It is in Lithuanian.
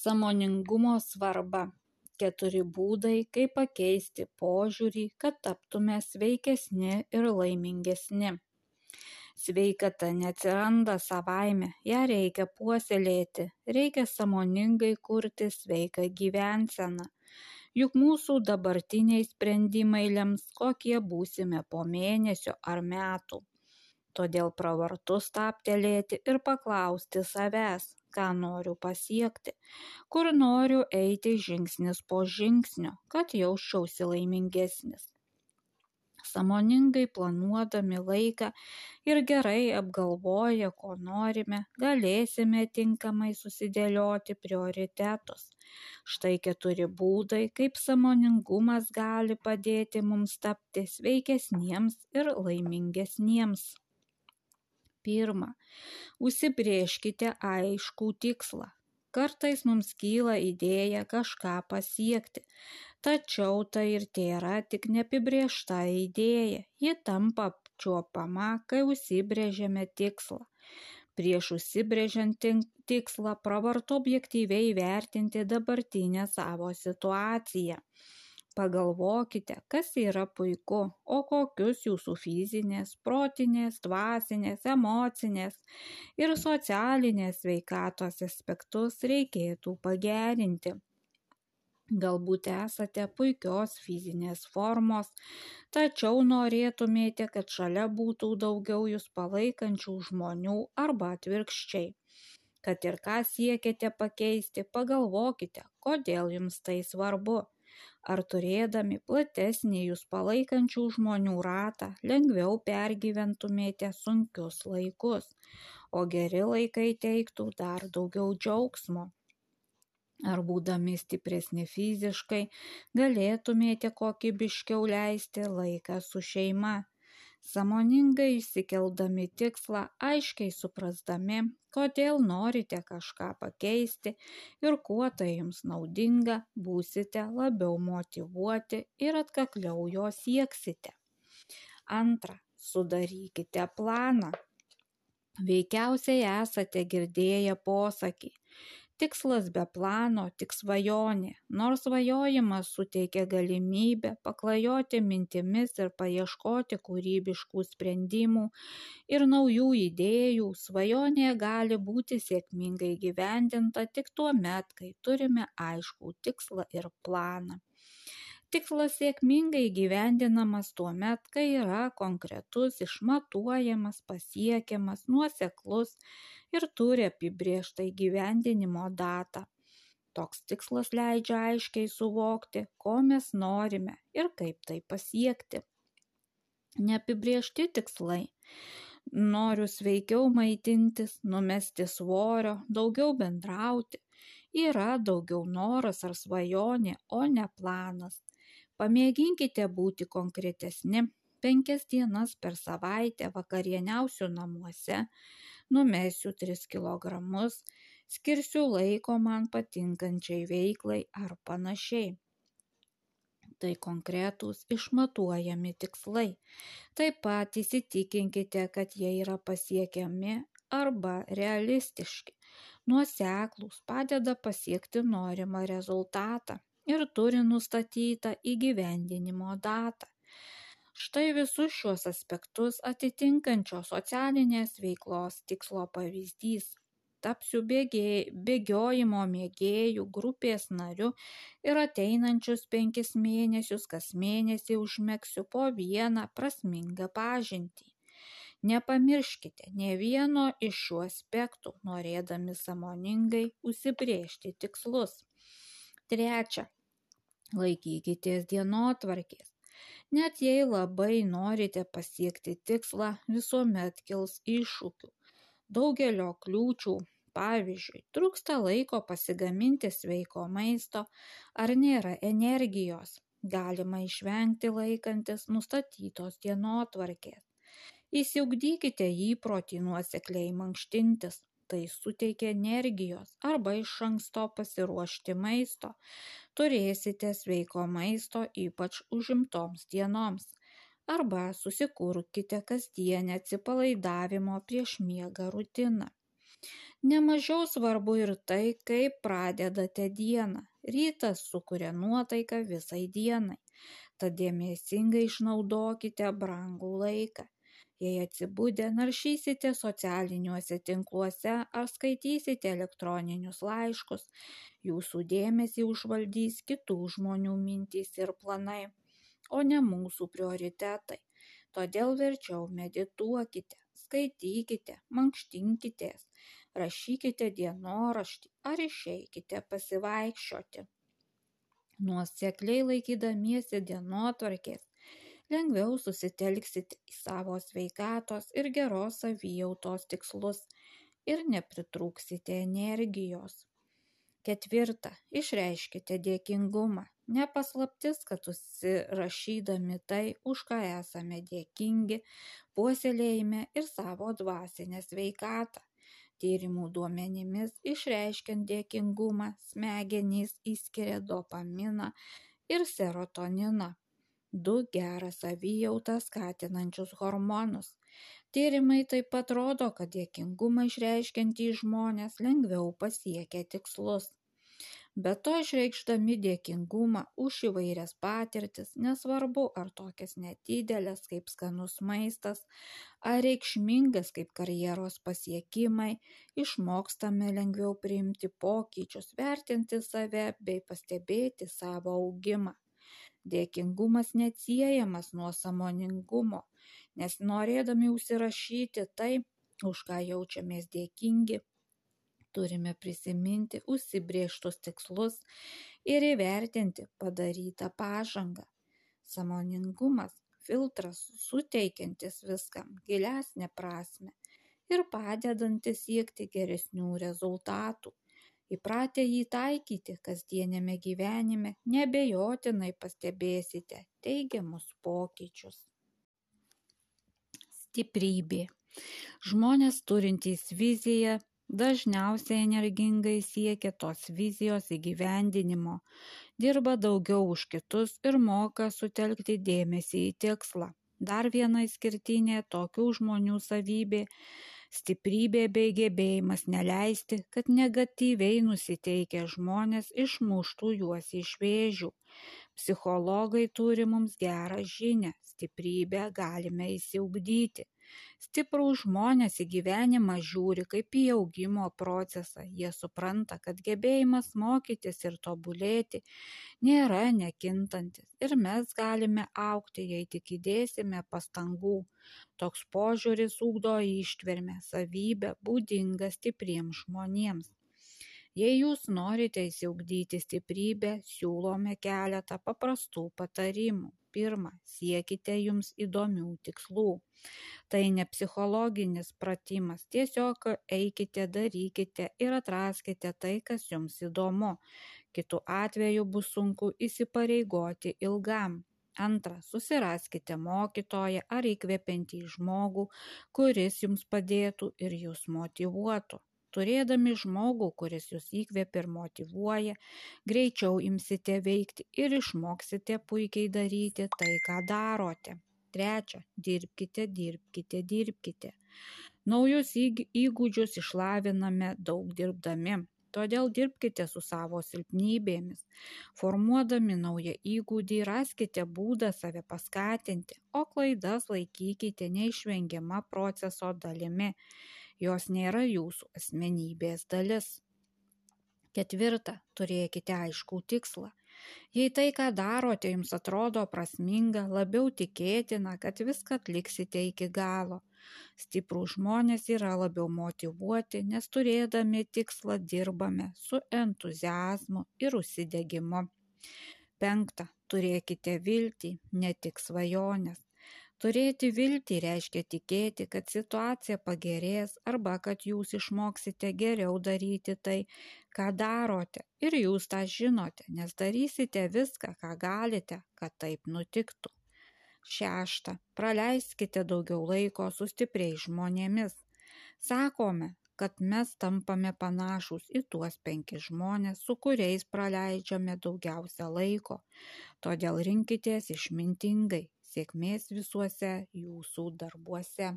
Samoningumo svarba. Keturi būdai, kaip pakeisti požiūrį, kad taptume sveikesni ir laimingesni. Sveikata neatsiranda savaime, ją reikia puoselėti, reikia samoningai kurti sveiką gyvenseną. Juk mūsų dabartiniai sprendimai lems, kokie būsime po mėnesio ar metų. Todėl pravartu staptelėti ir paklausti savęs, ką noriu pasiekti, kur noriu eiti žingsnis po žingsnio, kad jausčiausi laimingesnis. Samoningai planuodami laiką ir gerai apgalvoję, ko norime, galėsime tinkamai susidėlioti prioritetus. Štai keturi būdai, kaip samoningumas gali padėti mums tapti sveikesniems ir laimingesniems. Pirma, užsibrieškite aiškų tikslą. Kartais mums kyla idėja kažką pasiekti, tačiau tai ir tėra tik neapibriešta idėja, ji tampa apčiuopama, kai užsibrėžėme tikslą. Prieš užsibrėžiant tikslą pravartu objektyviai vertinti dabartinę savo situaciją Pagalvokite, kas yra puiku, o kokius jūsų fizinės, protinės, dvasinės, emocinės ir socialinės veikatos aspektus reikėtų pagerinti. Galbūt esate puikios fizinės formos, tačiau norėtumėte, kad šalia būtų daugiau jūs palaikančių žmonių arba atvirkščiai. Kad ir ką siekiate pakeisti, pagalvokite, kodėl jums tai svarbu ar turėdami platesnį jūs palaikančių žmonių ratą lengviau pergyventumėte sunkius laikus, o geri laikai teiktų dar daugiau džiaugsmo. Ar būdami stipresni fiziškai galėtumėte kokybiškiau leisti laiką su šeima Sąmoningai išsikeldami tikslą, aiškiai suprasdami, kodėl norite kažką pakeisti ir kuo tai jums naudinga, būsite labiau motivuoti ir atkakliau jo sieksite. Antra, sudarykite planą. Veikiausiai esate girdėję posakį Tikslas be plano tik svajonė, nors svajojimas suteikia galimybę paklajoti mintimis ir paieškoti kūrybiškų sprendimų ir naujų idėjų, svajonė gali būti sėkmingai gyvendinta tik tuo met, kai turime aiškų tikslą ir planą. Tikslas sėkmingai gyvendinamas tuo met, kai yra konkretus, išmatuojamas, pasiekiamas, nuoseklus ir turi apibriežtą įgyvendinimo datą. Toks tikslas leidžia aiškiai suvokti, ko mes norime ir kaip tai pasiekti. Neapibriežti tikslai. Noriu sveikiau maitintis, numesti svorio, daugiau bendrauti. Yra daugiau noras ar svajonė, o ne planas. Pamėginkite būti konkretesni. Penkias dienas per savaitę vakarieniausiu namuose, numesiu 3 kg, skirsiu laiko man patinkančiai veiklai ar panašiai. Tai konkretūs išmatuojami tikslai. Taip pat įsitikinkite, kad jie yra pasiekiami arba realistiški. Nuoseklus padeda pasiekti norimą rezultatą ir turi nustatytą įgyvendinimo datą. Štai visus šiuos aspektus atitinkančios socialinės veiklos tikslo pavyzdys. Tapsiu bėgėj, bėgiojimo mėgėjų grupės nariu ir ateinančius penkis mėnesius kas mėnesį užmėgsiu po vieną prasmingą pažintį. Nepamirškite ne vieno iš šių aspektų, norėdami samoningai užsibriežti tikslus. Trečia, laikykitės dienotvarkės. Net jei labai norite pasiekti tikslą, visuomet kils iššūkių. Daugelio kliūčių, pavyzdžiui, trūksta laiko pasigaminti sveiko maisto ar nėra energijos, galima išvengti laikantis nustatytos dienotvarkės. Įsiugdykite įprotį nuosekliai mankštintis, tai suteikia energijos arba iš anksto pasiruošti maisto. Turėsite sveiko maisto ypač užimtoms dienoms. Arba susikurkite kasdienę atsipalaidavimo prieš miegą rutiną. Nemažiau svarbu ir tai, kaip pradedate dieną. Rytas sukuria nuotaiką visai dienai. Tad dėmesingai išnaudokite brangų laiką. Jei atsibudę naršysite socialiniuose tinkluose ar skaitysite elektroninius laiškus, jūsų dėmesį užvaldys kitų žmonių mintys ir planai, o ne mūsų prioritetai. Todėl verčiau medituokite, skaitykite, mankštinkitės, rašykite dienoraštį ar išeikite pasivaikščioti. Nuosekliai laikydamiesi dienotvarkės lengviau susitelksite į savo sveikatos ir geros savijautos tikslus ir nepritrūksite energijos. Ketvirta, išreiškite dėkingumą. Nepaslaptis, kad užsirašydami tai, už ką esame dėkingi, puoselėjime ir savo dvasinę sveikatą. Tyrimų duomenimis išreiškiant dėkingumą, smegenys įskiria dopaminą ir serotoniną du gerą savijautą skatinančius hormonus. Tyrimai taip pat rodo, kad dėkingumą išreiškiantys žmonės lengviau pasiekia tikslus. Be to išreikšdami dėkingumą už įvairias patirtis, nesvarbu ar tokias nedidelės kaip skanus maistas, ar reikšmingas kaip karjeros pasiekimai, išmokstame lengviau priimti pokyčius, vertinti save bei pastebėti savo augimą. Dėkingumas neatsiejamas nuo samoningumo, nes norėdami užsirašyti tai, už ką jaučiamės dėkingi, turime prisiminti užsibrieštus tikslus ir įvertinti padarytą pažangą. Samoningumas - filtras suteikiantis viskam gilesnę prasme ir padedantis siekti geresnių rezultatų įpratę jį taikyti kasdieniame gyvenime neabejotinai pastebėsite teigiamus pokyčius. Stiprybė. Žmonės turintys viziją dažniausiai energingai siekia tos vizijos įgyvendinimo, dirba daugiau už kitus ir moka sutelkti dėmesį į tikslą. Dar viena išskirtinė tokių žmonių savybė stiprybė bei gebėjimas neleisti, kad negatyviai nusiteikę žmonės išmuštų juos iš vėžių. Psichologai turi mums gerą žinę, stiprybę galime įsiugdyti. Stiprų žmonės į gyvenimą žiūri kaip į augimo procesą. Jie supranta, kad gebėjimas mokytis ir tobulėti nėra nekintantis ir mes galime aukti, jei tik įdėsime pastangų. Toks požiūris ugdo ištvermę, savybę būdingą stipriems žmonėms. Jei jūs norite įsiugdyti stiprybę, siūlome keletą paprastų patarimų. Pirma, siekite jums įdomių tikslų. Tai ne psichologinis pratimas, tiesiog eikite, darykite ir atraskite tai, kas jums įdomu kitu atveju bus sunku įsipareigoti ilgam. Antra, susiraskite mokytoją ar įkvepiantį žmogų, kuris jums padėtų ir jūs motivuotų. Turėdami žmogų, kuris jūs įkvepia ir motivuoja, greičiau imsite veikti ir išmoksite puikiai daryti tai, ką darote. Trečia, dirbkite, dirbkite, dirbkite. Naujus įgūdžius išlaviname daug dirbdami. Todėl dirbkite su savo silpnybėmis. Formuodami naują įgūdį raskite būdą save paskatinti, o klaidas laikykite neišvengiama proceso dalimi. Jos nėra jūsų asmenybės dalis. Ketvirta, turėkite aiškų tikslą. Jei tai, ką darote, jums atrodo prasminga, labiau tikėtina, kad viską atliksite iki galo. Stiprų žmonės yra labiau motivuoti, nes turėdami tikslą dirbame su entuzijazmu ir užsidegimu. Penkta, turėkite viltį, ne tik svajonės. Turėti viltį reiškia tikėti, kad situacija pagerės arba kad jūs išmoksite geriau daryti tai, ką darote. Ir jūs tą žinote, nes darysite viską, ką galite, kad taip nutiktų. Šešta. Praleiskite daugiau laiko su stipriais žmonėmis. Sakome, kad mes tampame panašus į tuos penkis žmonės, su kuriais praleidžiame daugiausia laiko. Todėl rinkitės išmintingai, sėkmės visuose jūsų darbuose